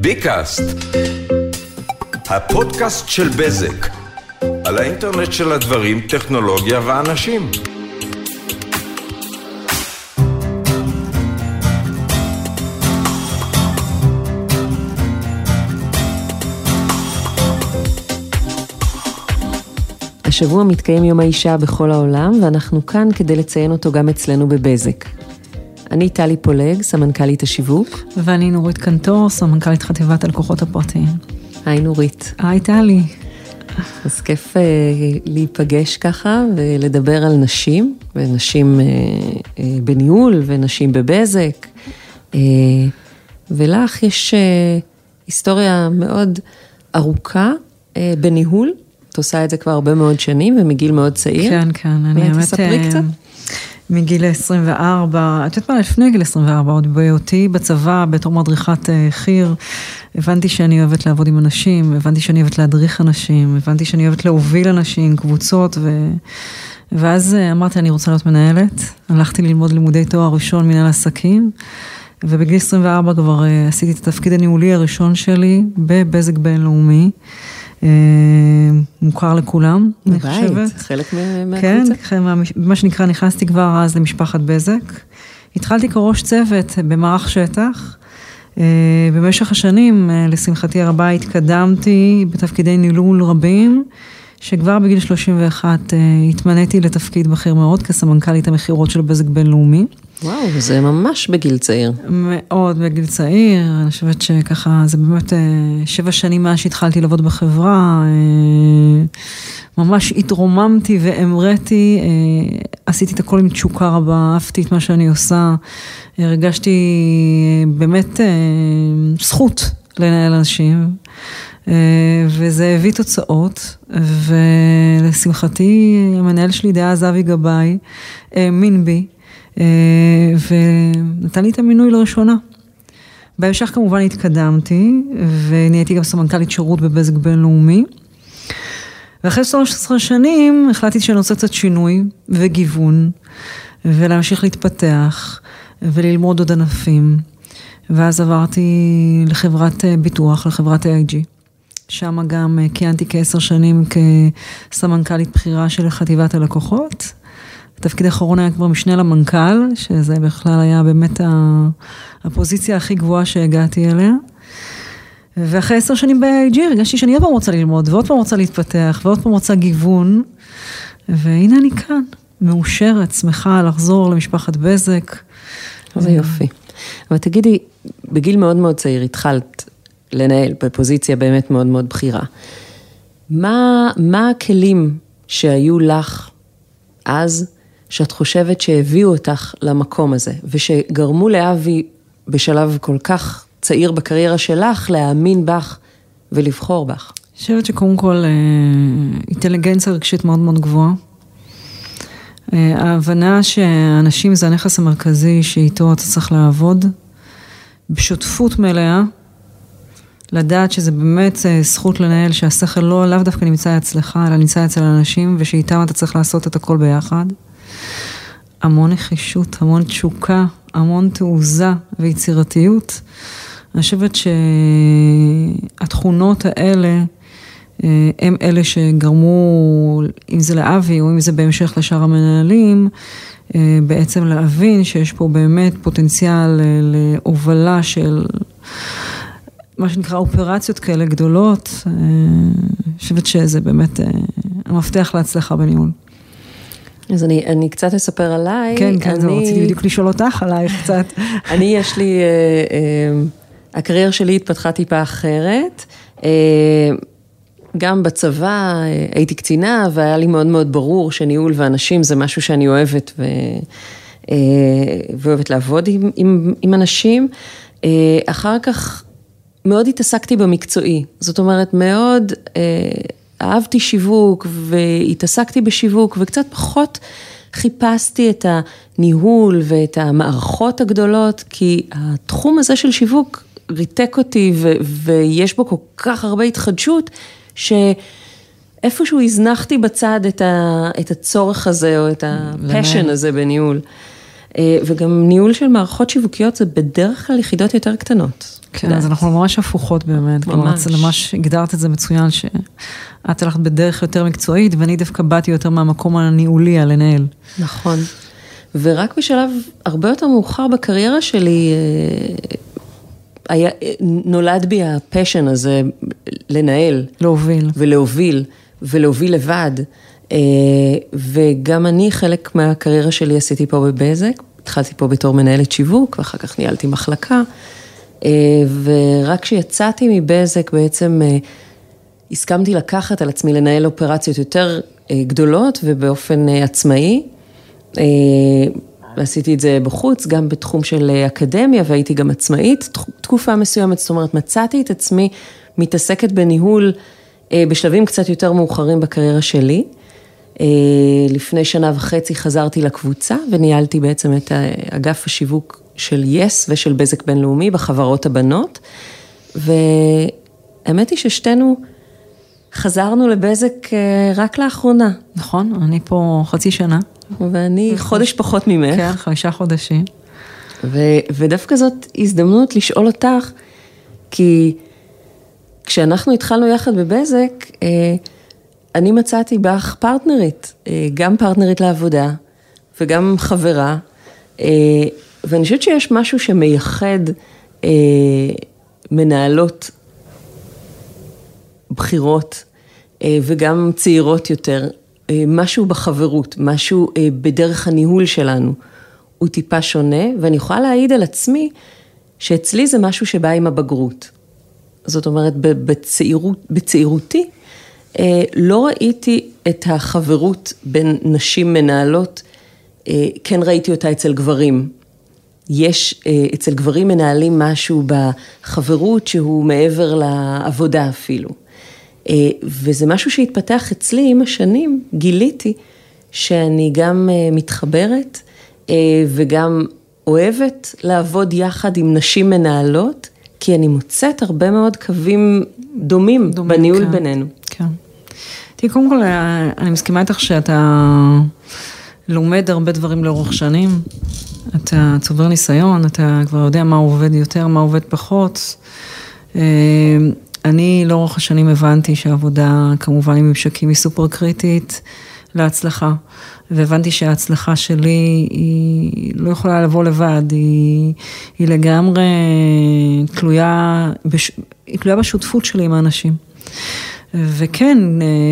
ביקאסט, הפודקאסט של בזק, על האינטרנט של הדברים, טכנולוגיה ואנשים. השבוע מתקיים יום האישה בכל העולם, ואנחנו כאן כדי לציין אותו גם אצלנו בבזק. אני טלי פולג, סמנכ"לית השיווק. ואני נורית קנטור, סמנכ"לית חטיבת הלקוחות הפרטיים. היי נורית. היי טלי. אז כיף uh, להיפגש ככה ולדבר על נשים, ונשים uh, uh, בניהול ונשים בבזק. Uh, ולך יש uh, היסטוריה מאוד ארוכה uh, בניהול. את עושה את זה כבר הרבה מאוד שנים ומגיל מאוד צעיר. כן, כן, אני האמת... תספרי קצת. מגיל 24, את יודעת מה, לפני גיל 24, עוד בהיותי בצבא, בתור מדריכת חי"ר, הבנתי שאני אוהבת לעבוד עם אנשים, הבנתי שאני אוהבת להדריך אנשים, הבנתי שאני אוהבת להוביל אנשים, קבוצות, ו... ואז אמרתי, אני רוצה להיות מנהלת. הלכתי ללמוד לימודי תואר ראשון, מנהל עסקים, ובגיל 24 כבר עשיתי את התפקיד הניהולי הראשון שלי בבזק בינלאומי. מוכר לכולם, אני חושבת. חלק מהקבוצה. כן, מה שנקרא, נכנסתי כבר אז למשפחת בזק. התחלתי כראש צוות במערך שטח. במשך השנים, לשמחתי הרבה, התקדמתי בתפקידי ניהול רבים, שכבר בגיל 31 התמניתי לתפקיד בכיר מאוד כסמנכ"לית המכירות של בזק בינלאומי. וואו, זה ממש בגיל צעיר. מאוד בגיל צעיר, אני חושבת שככה, זה באמת שבע שנים מאז שהתחלתי לעבוד בחברה, ממש התרוממתי והמראתי, עשיתי את הכל עם תשוקה רבה, אהבתי את מה שאני עושה, הרגשתי באמת זכות לנהל אנשים. וזה הביא תוצאות, ולשמחתי המנהל שלי דאז אבי גבאי האמין בי. ונתן לי את המינוי לראשונה. בהמשך כמובן התקדמתי, ונהייתי גם סמנכ"לית שירות בבזק בינלאומי. ואחרי 13 שנים החלטתי שאני רוצה קצת שינוי וגיוון, ולהמשיך להתפתח, וללמוד עוד ענפים. ואז עברתי לחברת ביטוח, לחברת AIG. שם גם כיהנתי כעשר שנים כסמנכ"לית בכירה של חטיבת הלקוחות. התפקיד האחרון היה כבר משנה למנכ"ל, שזה בכלל היה באמת הפוזיציה הכי גבוהה שהגעתי אליה. ואחרי עשר שנים ב-AIG הרגשתי שאני עוד פעם רוצה ללמוד, ועוד פעם רוצה להתפתח, ועוד פעם רוצה גיוון. והנה אני כאן, מאושרת, שמחה לחזור למשפחת בזק. איזה יופי. אבל תגידי, בגיל מאוד מאוד צעיר התחלת לנהל בפוזיציה באמת מאוד מאוד בכירה. מה, מה הכלים שהיו לך אז, שאת חושבת שהביאו אותך למקום הזה, ושגרמו לאבי בשלב כל כך צעיר בקריירה שלך, להאמין בך ולבחור בך? אני חושבת שקודם כל אינטליגנציה רגשית מאוד מאוד גבוהה. ההבנה שאנשים זה הנכס המרכזי שאיתו אתה צריך לעבוד, בשותפות מלאה, לדעת שזה באמת זכות לנהל, שהשכל לא לאו דווקא נמצא אצלך, אלא נמצא אצל אנשים, ושאיתם אתה צריך לעשות את הכל ביחד. המון נחישות, המון תשוקה, המון תעוזה ויצירתיות. אני חושבת שהתכונות האלה הם אלה שגרמו, אם זה לאבי או אם זה בהמשך לשאר המנהלים, בעצם להבין שיש פה באמת פוטנציאל להובלה של מה שנקרא אופרציות כאלה גדולות. אני חושבת שזה באמת המפתח להצלחה בניהול. אז אני, אני קצת אספר עליי. כן, כן, אני... זה רציתי בדיוק לשאול אותך עלייך קצת. אני, יש לי, אה, אה, הקריירה שלי התפתחה טיפה אחרת. אה, גם בצבא הייתי קצינה, והיה לי מאוד מאוד ברור שניהול ואנשים זה משהו שאני אוהבת, ו, ואוהבת לעבוד עם, עם, עם אנשים. אחר כך מאוד התעסקתי במקצועי, זאת אומרת, מאוד... אהבתי שיווק והתעסקתי בשיווק וקצת פחות חיפשתי את הניהול ואת המערכות הגדולות, כי התחום הזה של שיווק ריתק אותי ו- ויש בו כל כך הרבה התחדשות, שאיפשהו הזנחתי בצד את, ה- את הצורך הזה או את הפשן הזה בניהול. אה, וגם ניהול של מערכות שיווקיות זה בדרך כלל יחידות יותר קטנות. כן, אז אנחנו ממש הפוכות באמת. ממש. כלומר, ממש הגדרת את זה מצוין, שאת הלכת בדרך יותר מקצועית, ואני דווקא באתי יותר מהמקום הניהולי, הלנהל. נכון. ורק בשלב הרבה יותר מאוחר בקריירה שלי, אה, היה, נולד בי הפשן הזה לנהל. להוביל. ולהוביל, ולהוביל לבד. אה, וגם אני, חלק מהקריירה שלי עשיתי פה בבזק, התחלתי פה בתור מנהלת שיווק, ואחר כך ניהלתי מחלקה. אה, ורק כשיצאתי מבזק בעצם הסכמתי לקחת על עצמי לנהל אופרציות יותר גדולות ובאופן עצמאי. ועשיתי את זה בחוץ, גם בתחום של אקדמיה, והייתי גם עצמאית תקופה מסוימת, זאת אומרת, מצאתי את עצמי מתעסקת בניהול אה, בשלבים קצת יותר מאוחרים בקריירה שלי. אה, לפני שנה וחצי חזרתי לקבוצה וניהלתי בעצם את אגף השיווק של יס ושל בזק בינלאומי בחברות הבנות. והאמת היא ששתינו חזרנו לבזק אה, רק לאחרונה. נכון, אני פה חצי שנה. ואני חודש פחות ממך. כן, חמישה חודשים. ו, ודווקא זאת הזדמנות לשאול אותך, כי כשאנחנו התחלנו יחד בבזק, אה, אני מצאתי בך פרטנרית, אה, גם פרטנרית לעבודה וגם חברה, ואני חושבת שיש משהו שמייחד מנהלות בכירות וגם צעירות יותר אה, משהו בחברות, משהו אה, בדרך הניהול שלנו, הוא טיפה שונה, ואני יכולה להעיד על עצמי שאצלי זה משהו שבא עם הבגרות. זאת אומרת, בצעירות, בצעירותי אה, לא ראיתי את החברות בין נשים מנהלות, כן ראיתי אותה אצל גברים. יש אצל גברים מנהלים משהו בחברות שהוא מעבר לעבודה אפילו. אה, וזה משהו שהתפתח אצלי עם השנים, גיליתי שאני גם אה, מתחברת אה, וגם אוהבת לעבוד יחד עם נשים מנהלות, כי אני מוצאת הרבה מאוד קווים דומים, דומים בניהול כן, בינינו. כן. תראי, קודם כל, אני מסכימה איתך שאתה לומד הרבה דברים לאורך שנים, אתה צובר ניסיון, אתה כבר יודע מה עובד יותר, מה עובד פחות. אני לאורך השנים הבנתי שהעבודה כמובן עם ממשקים היא סופר קריטית להצלחה. והבנתי שההצלחה שלי היא לא יכולה לבוא לבד, היא, היא לגמרי תלויה, בש, היא תלויה בשותפות שלי עם האנשים. וכן,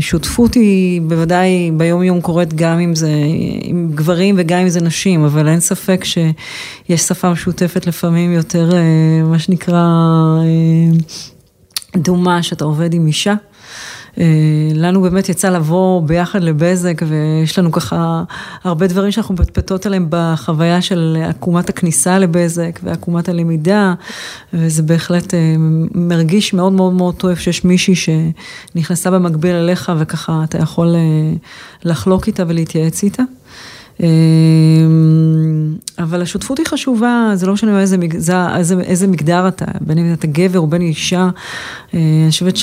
שותפות היא בוודאי ביום יום קורית גם אם זה עם גברים וגם אם זה נשים, אבל אין ספק שיש שפה משותפת לפעמים יותר, מה שנקרא, דומה שאתה עובד עם אישה. אה, לנו באמת יצא לבוא ביחד לבזק ויש לנו ככה הרבה דברים שאנחנו מפטפטות עליהם בחוויה של עקומת הכניסה לבזק ועקומת הלמידה וזה בהחלט אה, מרגיש מאוד מאוד מאוד טוב שיש מישהי שנכנסה במקביל אליך וככה אתה יכול אה, לחלוק איתה ולהתייעץ איתה. אמ, אבל השותפות היא חשובה, זה לא משנה איזה, איזה, איזה מגדר אתה, בין אם אתה גבר או בין אישה. אה, אני חושבת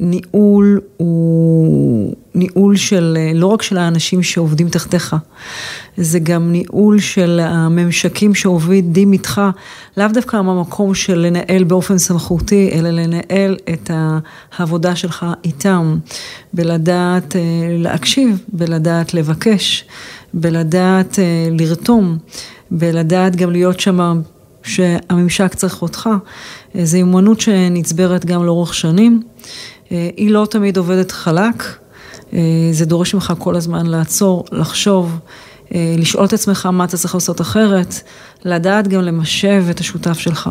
שניהול הוא ניהול של, לא רק של האנשים שעובדים תחתיך, זה גם ניהול של הממשקים שעובדים איתך, לאו דווקא מהמקום של לנהל באופן סמכותי, אלא לנהל את העבודה שלך איתם, בלדעת אה, להקשיב, בלדעת לבקש. בלדעת אה, לרתום, בלדעת גם להיות שם שהממשק צריך אותך. אה, זו אמנות שנצברת גם לאורך שנים. אה, היא לא תמיד עובדת חלק, זה דורש ממך כל הזמן לעצור, לחשוב, לשאול את עצמך מה אתה צריך לעשות אחרת, לדעת גם למשב את השותף שלך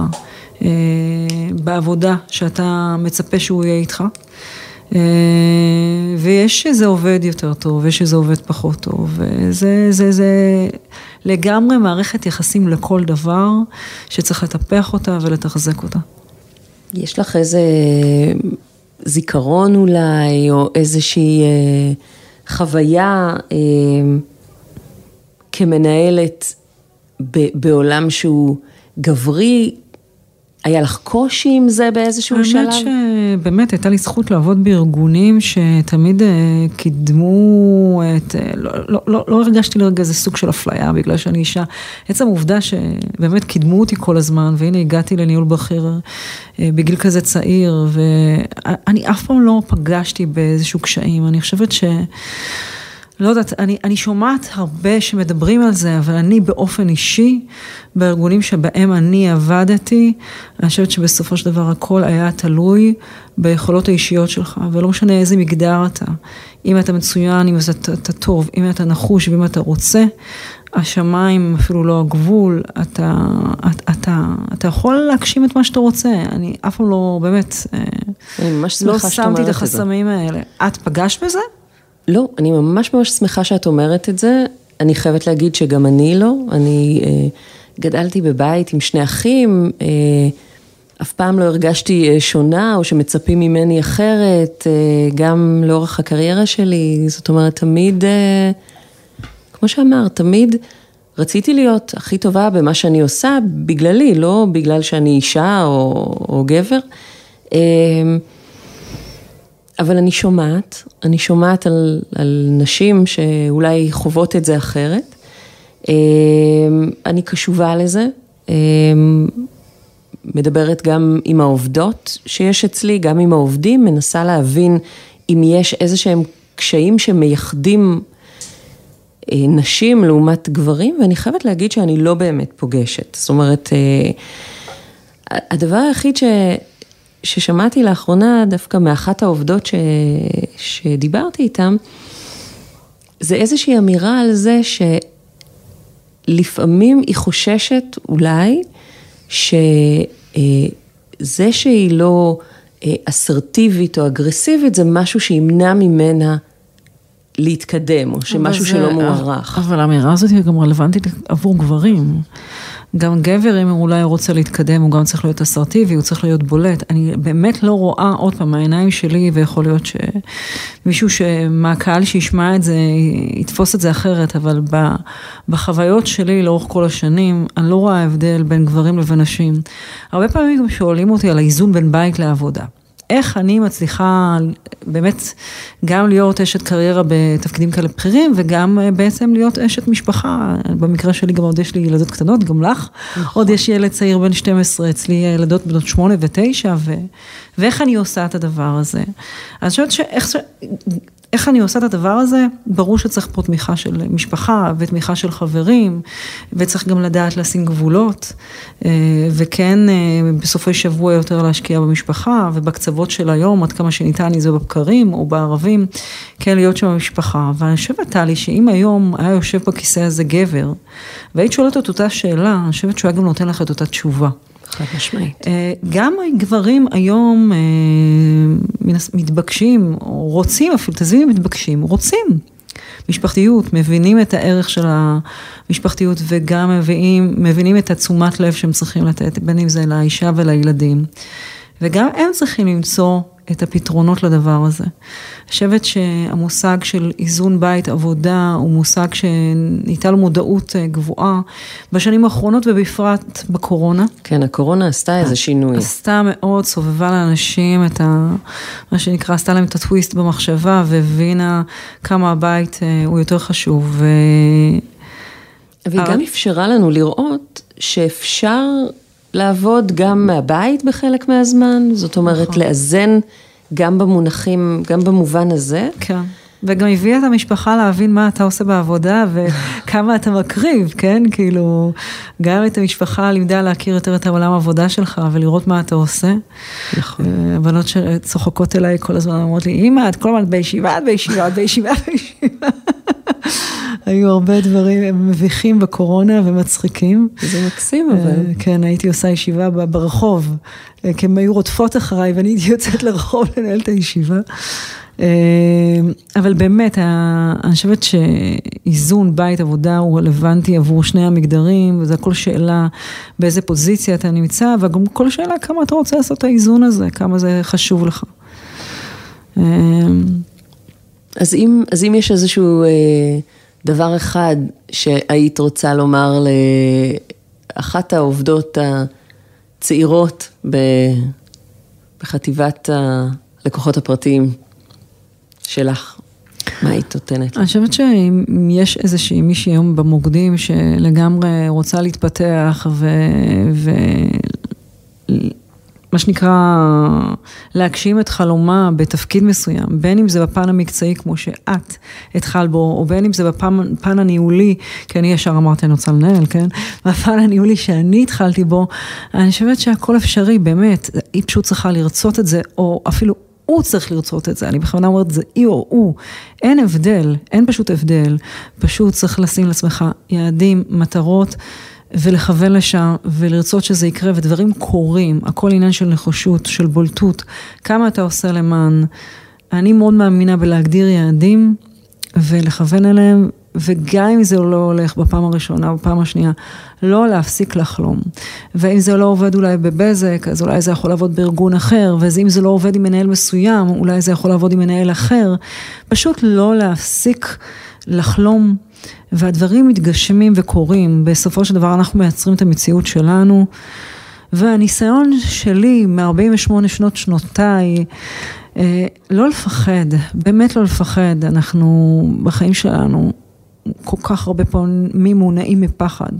בעבודה שאתה מצפה שהוא יהיה איתך. אה, ויש שזה עובד יותר טוב, ויש שזה עובד פחות טוב, וזה זה, זה לגמרי מערכת יחסים לכל דבר שצריך לטפח אותה ולתחזק אותה. יש לך איזה זיכרון אולי, או איזושהי אה, חוויה אה, כמנהלת ב, בעולם שהוא גברי, היה לך קושי עם זה באיזשהו האמת שלב? שבאמת הייתה לי זכות לעבוד בארגונים שתמיד אה, קידמו את, אה, לא, לא, לא, לא הרגשתי לרגע איזה סוג של אפליה בגלל שאני אישה. עצם העובדה שבאמת קידמו אותי כל הזמן, והנה הגעתי לניהול בכיר אה, בגיל כזה צעיר, ואני אף פעם לא פגשתי באיזשהו קשיים, אני חושבת ש... לא יודעת, אני, אני שומעת הרבה שמדברים על זה, אבל אני באופן אישי, בארגונים שבהם אני עבדתי, אני חושבת שבסופו של דבר הכל היה תלוי ביכולות האישיות שלך, ולא משנה איזה מגדר אתה. אם אתה מצוין, אם אתה, אתה טוב, אם אתה נחוש ואם אתה רוצה, השמיים אפילו לא הגבול, אתה, אתה, אתה, אתה יכול להגשים את מה שאתה רוצה, אני אף פעם לא, באמת, ממש לא שמתי את. החסמים האלה. את פגשת בזה? לא, אני ממש ממש שמחה שאת אומרת את זה. אני חייבת להגיד שגם אני לא. אני אה, גדלתי בבית עם שני אחים, אה, אף פעם לא הרגשתי אה, שונה או שמצפים ממני אחרת, אה, גם לאורך הקריירה שלי. זאת אומרת, תמיד, אה, כמו שאמרת, תמיד רציתי להיות הכי טובה במה שאני עושה, בגללי, לא בגלל שאני אישה או, או גבר. אבל אני שומעת, אני שומעת על, על נשים שאולי חוות את זה אחרת. אמ, אני קשובה לזה, אמ, מדברת גם עם העובדות שיש אצלי, גם עם העובדים, מנסה להבין אם יש איזה שהם קשיים שמייחדים אה, נשים לעומת גברים, ואני חייבת להגיד שאני לא באמת פוגשת. זאת אומרת, אה, הדבר היחיד ש... ששמעתי לאחרונה דווקא מאחת העובדות ש... שדיברתי איתן, זה איזושהי אמירה על זה שלפעמים היא חוששת אולי שזה שהיא לא אה, אסרטיבית או אגרסיבית זה משהו שימנע ממנה להתקדם, או שמשהו אבל שלא זה- מוערך. אבל האמירה הזאת היא גם רלוונטית עבור גברים. גם גבר, אם הוא אולי רוצה להתקדם, הוא גם צריך להיות אסרטיבי, הוא צריך להיות בולט. אני באמת לא רואה, עוד פעם, מהעיניים שלי, ויכול להיות שמישהו מהקהל שישמע את זה, יתפוס את זה אחרת, אבל בחוויות שלי לאורך כל השנים, אני לא רואה הבדל בין גברים לבין נשים. הרבה פעמים גם שואלים אותי על האיזון בין בית לעבודה. איך אני מצליחה באמת גם להיות אשת קריירה בתפקידים כאלה בכירים וגם אה, בעצם להיות אשת משפחה. במקרה שלי גם עוד יש לי ילדות קטנות, גם לך. עוד יש ילד צעיר בן 12, אצלי ילדות בנות 8 ו-9, ו... ואיך אני עושה את הדבר הזה. אז אני חושבת שאיך. איך אני עושה את הדבר הזה? ברור שצריך פה תמיכה של משפחה ותמיכה של חברים, וצריך גם לדעת לשים גבולות, אה, וכן אה, בסופי שבוע יותר להשקיע במשפחה, ובקצוות של היום, עד כמה שניתן, אם זה בבקרים או בערבים, כן להיות שם במשפחה. ואני חושבת, טלי, שאם היום היה יושב בכיסא הזה גבר, והיית שואלת את אותה שאלה, אני חושבת שהוא היה גם נותן לך את אותה תשובה. חד משמעית. אה, גם גברים היום אה, מתבקשים, או רוצים אפילו, אם מתבקשים, רוצים משפחתיות, מבינים את הערך של המשפחתיות וגם מביאים, מבינים את התשומת לב שהם צריכים לתת, בין אם זה לאישה ולילדים. וגם הם צריכים למצוא את הפתרונות לדבר הזה. אני חושבת שהמושג של איזון בית עבודה הוא מושג שניתה לו מודעות אה, גבוהה בשנים האחרונות ובפרט בקורונה. כן, הקורונה עשתה איזה שינוי. עשתה מאוד, סובבה לאנשים את ה... מה שנקרא, עשתה להם את הטוויסט במחשבה והבינה כמה הבית אה, הוא יותר חשוב. ו... והיא גם אפשרה לנו לראות שאפשר לעבוד גם מהבית בחלק מהזמן, זאת אומרת נכון. לאזן גם במונחים, גם במובן הזה. כן. וגם הביאה את המשפחה להבין מה אתה עושה בעבודה וכמה אתה מקריב, כן? כאילו, גם את המשפחה לימדה להכיר יותר את העולם העבודה שלך ולראות מה אתה עושה. נכון. אה, הבנות שצוחקות אליי כל הזמן אומרות לי, אמא, את כל הזמן בישיבה, את בישיבה, את בישיבה, בישיבה. היו הרבה דברים מביכים בקורונה ומצחיקים. זה מקסים אבל. אה, כן, הייתי עושה ישיבה ברחוב, אה, כי הן היו רודפות אחריי ואני הייתי יוצאת לרחוב לנהל את הישיבה. אה, אבל באמת, אני חושבת שאיזון בית עבודה הוא רלוונטי עבור שני המגדרים, וזה הכל שאלה באיזה פוזיציה אתה נמצא, וגם כל שאלה כמה אתה רוצה לעשות את האיזון הזה, כמה זה חשוב לך. אז אם, אז אם יש איזשהו אה, דבר אחד שהיית רוצה לומר לאחת העובדות צעירות ב... בחטיבת הלקוחות הפרטיים שלך, מה היית נותנת? אני חושבת שאם יש איזושהי מישהי היום במוקדים שלגמרי רוצה להתפתח ו... ו... מה שנקרא, להגשים את חלומה בתפקיד מסוים, בין אם זה בפן המקצועי כמו שאת התחלת בו, או בין אם זה בפן הניהולי, כי אני ישר אמרתי אני רוצה לנהל, כן? בפן הניהולי שאני התחלתי בו, אני חושבת שהכל אפשרי, באמת, היא פשוט צריכה לרצות את זה, או אפילו הוא צריך לרצות את זה, אני בכוונה אומרת זה היא או הוא, אין הבדל, אין פשוט הבדל, פשוט צריך לשים לעצמך יעדים, מטרות. ולכוון לשם ולרצות שזה יקרה ודברים קורים, הכל עניין של נחישות, של בולטות, כמה אתה עושה למען. אני מאוד מאמינה בלהגדיר יעדים ולכוון אליהם, וגם אם זה לא הולך בפעם הראשונה או בפעם השנייה, לא להפסיק לחלום. ואם זה לא עובד אולי בבזק, אז אולי זה יכול לעבוד בארגון אחר, ואם זה לא עובד עם מנהל מסוים, אולי זה יכול לעבוד עם מנהל אחר. פשוט לא להפסיק לחלום והדברים מתגשמים וקורים, בסופו של דבר אנחנו מייצרים את המציאות שלנו. והניסיון שלי מ-48 שנות שנותיי, אה, לא לפחד, באמת לא לפחד, אנחנו בחיים שלנו כל כך הרבה פעמים מונעים מפחד,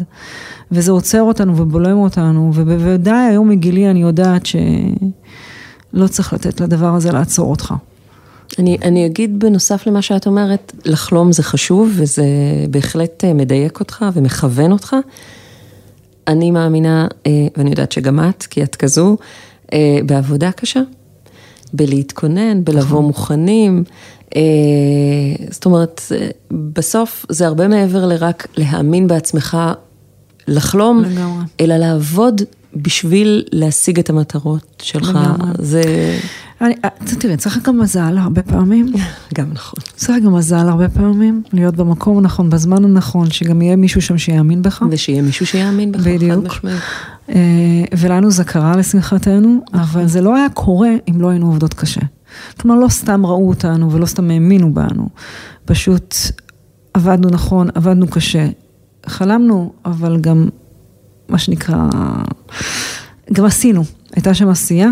וזה עוצר אותנו ובולם אותנו, ובוודאי היום מגילי אני יודעת שלא צריך לתת לדבר הזה לעצור אותך. אני, אני אגיד בנוסף למה שאת אומרת, לחלום זה חשוב וזה בהחלט אה, מדייק אותך ומכוון אותך. אני מאמינה, אה, ואני יודעת שגם את, כי את כזו, אה, בעבודה קשה, בלהתכונן, בלבוא נכון. מוכנים. זאת אומרת, בסוף זה הרבה מעבר לרק להאמין בעצמך, לחלום, לגמרי. אלא לעבוד בשביל להשיג את המטרות שלך. לגמרי. זה... אני, אה, תראי, צריך גם מזל הרבה פעמים. גם נכון. צריך גם מזל הרבה פעמים, להיות במקום הנכון, בזמן הנכון, שגם יהיה מישהו שם שיאמין בך. ושיהיה מישהו שיאמין בך, בדיוק. אה, ולנו זה קרה לשמחתנו, נכון. אבל זה לא היה קורה אם לא היינו עובדות קשה. כלומר, לא סתם ראו אותנו ולא סתם האמינו בנו, פשוט עבדנו נכון, עבדנו קשה. חלמנו, אבל גם, מה שנקרא, גם עשינו. הייתה שם עשייה.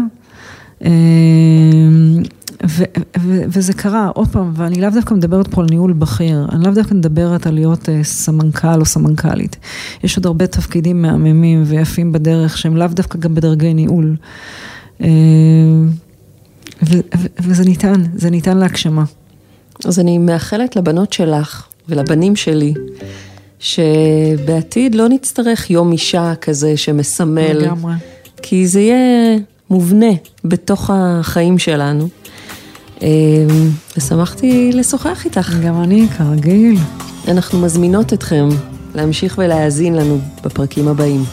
אמ, ו- ו- וזה קרה, עוד פעם, ואני לאו דווקא מדברת פה על ניהול בכיר, אני לאו דווקא מדברת על להיות uh, סמנכ"ל או סמנכ"לית. יש עוד הרבה תפקידים מהממים ויפים בדרך שהם לאו דווקא גם בדרגי ניהול. Uh, ו- ו- וזה ניתן, זה ניתן להגשמה. אז אני מאחלת לבנות שלך ולבנים שלי, שבעתיד לא נצטרך יום אישה כזה שמסמל. לגמרי. כי זה יהיה מובנה בתוך החיים שלנו. אמ, ושמחתי לשוחח איתך. גם אני, כרגיל. אנחנו מזמינות אתכם להמשיך ולהאזין לנו בפרקים הבאים.